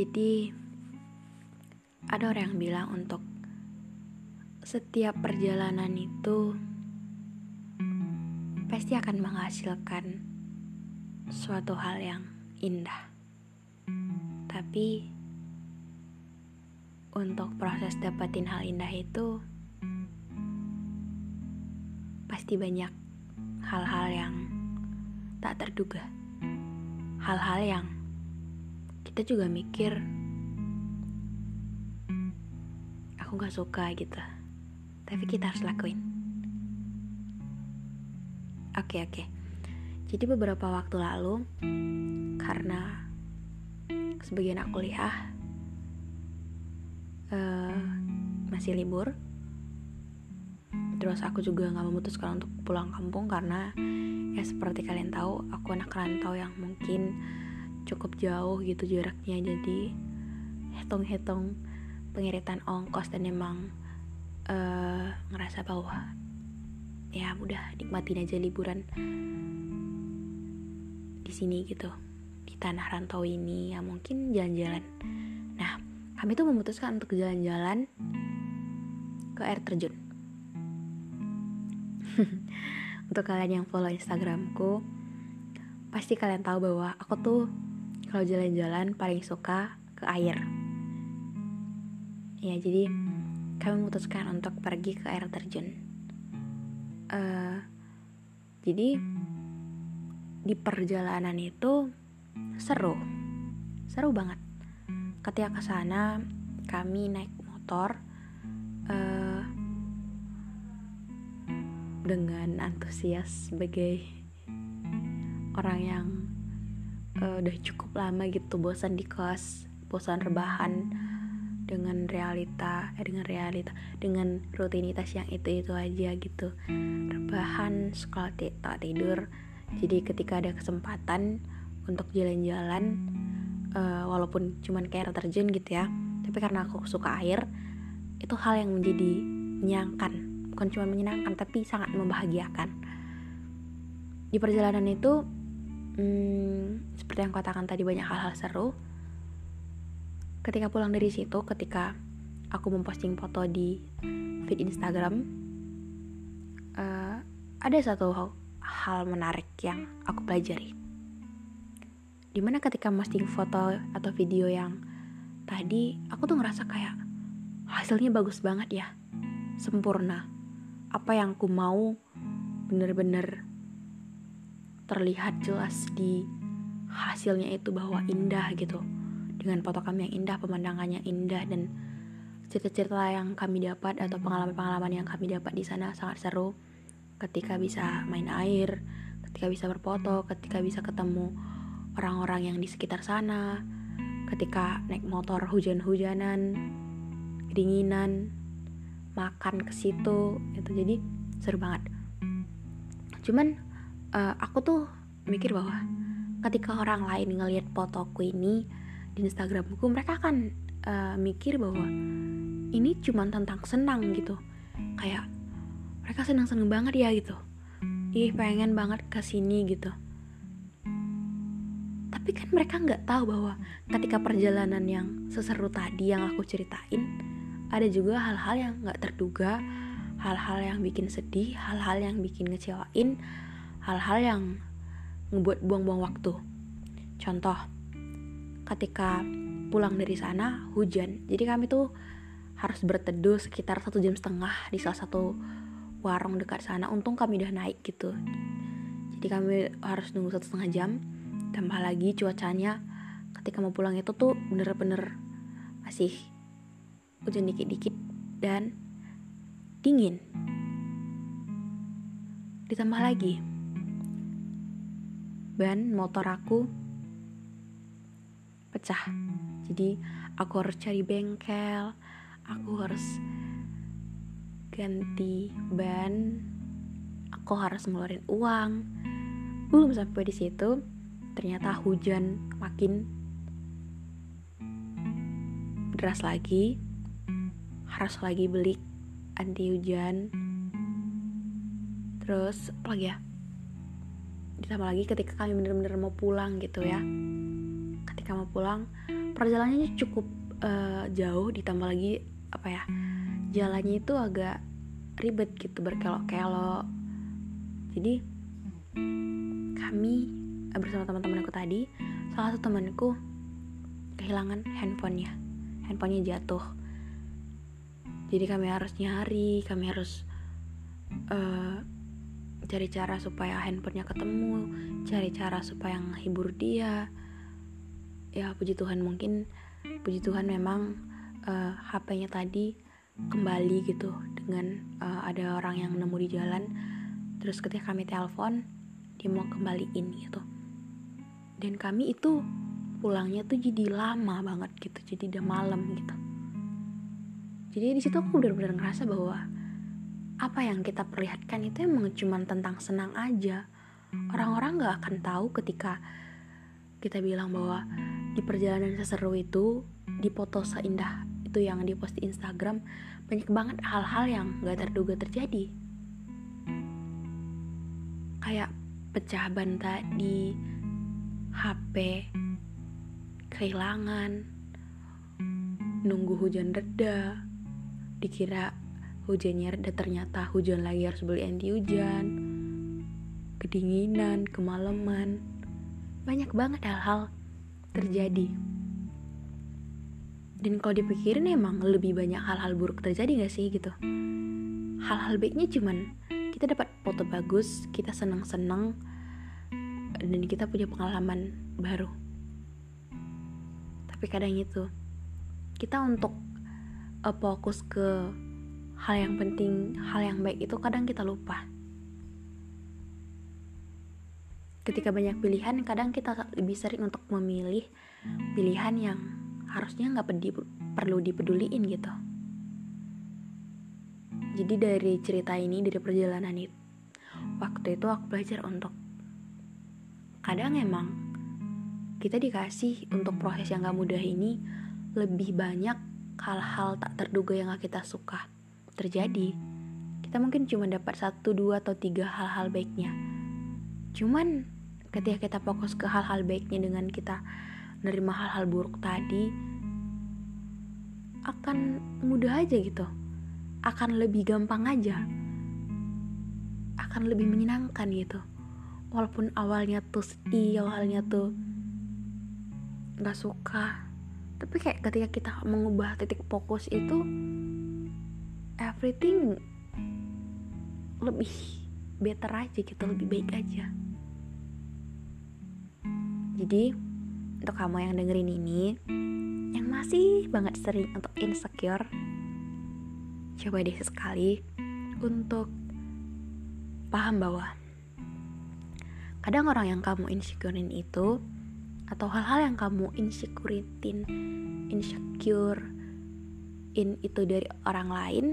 Jadi ada orang yang bilang untuk setiap perjalanan itu pasti akan menghasilkan suatu hal yang indah. Tapi untuk proses dapetin hal indah itu pasti banyak hal-hal yang tak terduga. Hal-hal yang kita juga mikir aku gak suka gitu tapi kita harus lakuin oke okay, oke okay. jadi beberapa waktu lalu karena sebagian aku lihat uh, masih libur terus aku juga nggak memutuskan untuk pulang kampung karena ya seperti kalian tahu aku anak rantau yang mungkin cukup jauh gitu jaraknya. Jadi hitung-hitung pengiritan ongkos dan emang uh, ngerasa bahwa ya udah nikmatin aja liburan di sini gitu di tanah rantau ini. Ya mungkin jalan-jalan. Nah kami tuh memutuskan untuk jalan-jalan ke air terjun. Untuk kalian yang follow instagramku pasti kalian tahu bahwa aku tuh kalau jalan-jalan paling suka ke air. Ya, jadi kami memutuskan untuk pergi ke air terjun. Uh, jadi di perjalanan itu seru, seru banget. Ketika ke sana kami naik motor uh, dengan antusias sebagai orang yang uh, udah cukup lama gitu bosan di kos bosan rebahan dengan realita eh, dengan realita dengan rutinitas yang itu itu aja gitu. Rebahan sekolah tak tidur. Jadi ketika ada kesempatan untuk jalan-jalan uh, walaupun cuman kayak air terjun gitu ya tapi karena aku suka air itu hal yang menjadi menyenangkan. Bukan cuma menyenangkan tapi sangat membahagiakan. Di perjalanan itu hmm, seperti yang katakan tadi banyak hal-hal seru. Ketika pulang dari situ ketika aku memposting foto di feed Instagram uh, ada satu hal menarik yang aku pelajari. Di mana ketika posting foto atau video yang tadi aku tuh ngerasa kayak hasilnya bagus banget ya sempurna. Apa yang aku mau bener-bener terlihat jelas di hasilnya itu bahwa indah gitu. Dengan foto kami yang indah pemandangannya indah dan cerita-cerita yang kami dapat atau pengalaman-pengalaman yang kami dapat di sana sangat seru. Ketika bisa main air ketika bisa berfoto ketika bisa ketemu orang-orang yang di sekitar sana ketika naik motor hujan-hujanan kedinginan makan ke situ itu jadi seru banget. Cuman uh, aku tuh mikir bahwa ketika orang lain ngelihat fotoku ini di Instagramku mereka akan uh, mikir bahwa ini cuma tentang senang gitu. Kayak mereka senang-senang banget ya gitu. Ih pengen banget ke sini gitu. Tapi kan mereka nggak tahu bahwa ketika perjalanan yang seseru tadi yang aku ceritain ada juga hal-hal yang nggak terduga hal-hal yang bikin sedih hal-hal yang bikin ngecewain hal-hal yang ngebuat buang-buang waktu. Contoh, ketika pulang dari sana hujan, jadi kami tuh harus berteduh sekitar satu jam setengah di salah satu warung dekat sana. Untung kami udah naik gitu. Jadi kami harus nunggu satu setengah jam. Tambah lagi cuacanya ketika mau pulang itu tuh bener-bener masih hujan dikit-dikit dan dingin. Ditambah lagi ban motor aku pecah. Jadi aku harus cari bengkel aku harus ganti ban aku harus ngeluarin uang. Belum sampai di situ ternyata hujan makin deras lagi harus lagi beli anti hujan. Terus apa lagi ya ditambah lagi ketika kami bener-bener mau pulang gitu ya. Ketika mau pulang perjalanannya cukup uh, jauh ditambah lagi apa ya jalannya itu agak ribet gitu berkelok-kelok. Jadi kami eh, bersama teman-temanku tadi salah satu temanku kehilangan handphonenya. Handphonenya jatuh. Jadi kami harus nyari kami harus uh, cari cara supaya handphonenya ketemu cari cara supaya menghibur dia. Ya puji Tuhan mungkin puji Tuhan memang uh, eh, HP-nya tadi kembali gitu dengan uh, ada orang yang nemu di jalan. Terus ketika kami telepon dia mau kembaliin gitu. Dan kami itu pulangnya tuh jadi lama banget gitu jadi udah malam gitu. Jadi di situ aku benar-benar ngerasa bahwa apa yang kita perlihatkan itu emang cuma tentang senang aja. Orang-orang gak akan tahu ketika kita bilang bahwa di perjalanan seseru itu di foto seindah itu yang di post di Instagram banyak banget hal-hal yang gak terduga terjadi. Kayak pecah ban tadi HP kehilangan nunggu hujan reda dikira hujannya reda ternyata hujan lagi harus beli anti hujan. Kedinginan kemalaman. Banyak banget hal-hal terjadi. Dan kalau dipikirin emang lebih banyak hal-hal buruk terjadi gak sih gitu? Hal-hal baiknya cuman kita dapat foto bagus kita senang-senang dan kita punya pengalaman baru. Tapi kadang itu kita untuk uh, fokus ke hal yang penting hal yang baik itu kadang kita lupa. Ketika banyak pilihan kadang kita lebih sering untuk memilih pilihan yang harusnya nggak perlu dipeduliin gitu. Jadi dari cerita ini dari perjalanan itu waktu itu aku belajar untuk kadang emang kita dikasih untuk proses yang gak mudah ini lebih banyak hal-hal tak terduga yang gak kita suka terjadi. Kita mungkin cuma dapat satu, dua, atau tiga hal-hal baiknya. Cuman ketika kita fokus ke hal-hal baiknya dengan kita menerima hal-hal buruk tadi, akan mudah aja gitu. Akan lebih gampang aja. Akan lebih menyenangkan gitu. Walaupun awalnya tuh sedih, awalnya tuh nggak suka tapi kayak ketika kita mengubah titik fokus itu everything lebih better aja gitu lebih baik aja. Jadi untuk kamu yang dengerin ini yang masih banget sering untuk insecure coba deh sekali untuk paham bahwa kadang orang yang kamu insecurein itu atau hal-hal yang kamu insecurein insecure in itu dari orang lain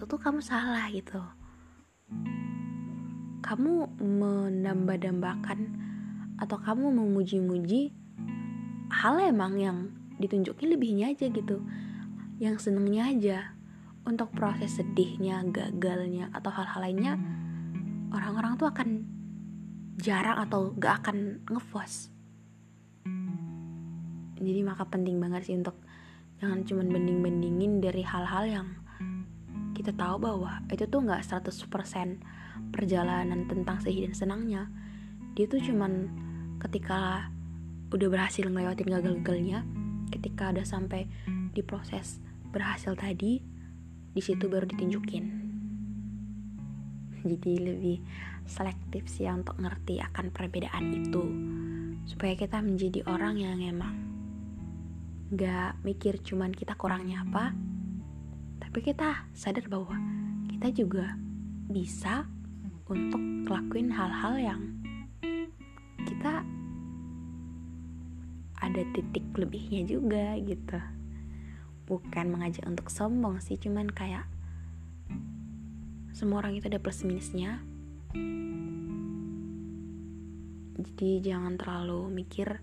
itu tuh kamu salah gitu. Kamu menambah-dambakan atau kamu memuji-muji hal emang yang ditunjukin lebihnya aja gitu. Yang senengnya aja. Untuk proses sedihnya gagalnya atau hal-hal lainnya orang-orang tuh akan jarang atau gak akan ngevoice jadi maka penting banget sih untuk jangan cuman banding-bandingin dari hal-hal yang kita tahu bahwa itu tuh gak 100% perjalanan tentang sedih dan senangnya. Dia tuh cuman ketika udah berhasil ngelewatin gagal-gagalnya ketika udah sampai di proses berhasil tadi di situ baru ditunjukin. Jadi lebih selektif sih untuk ngerti akan perbedaan itu supaya kita menjadi orang yang emang gak mikir cuman kita kurangnya apa tapi kita sadar bahwa kita juga bisa untuk ngelakuin hal-hal yang kita ada titik lebihnya juga gitu. Bukan mengajak untuk sombong sih cuman kayak semua orang itu ada plus minusnya. Jadi jangan terlalu mikir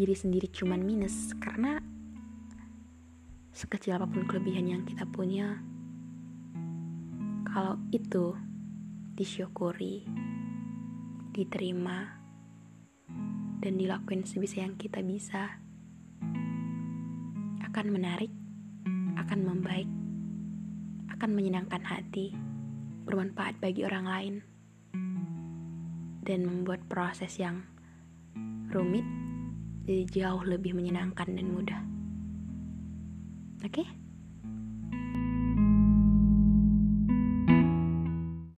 diri sendiri cuman minus karena sekecil apa pun kelebihan yang kita punya kalau itu disyukuri diterima dan dilakuin sebisa yang kita bisa akan menarik akan membaik akan menyenangkan hati bermanfaat bagi orang lain dan membuat proses yang rumit jadi jauh lebih menyenangkan dan mudah. Oke? Okay?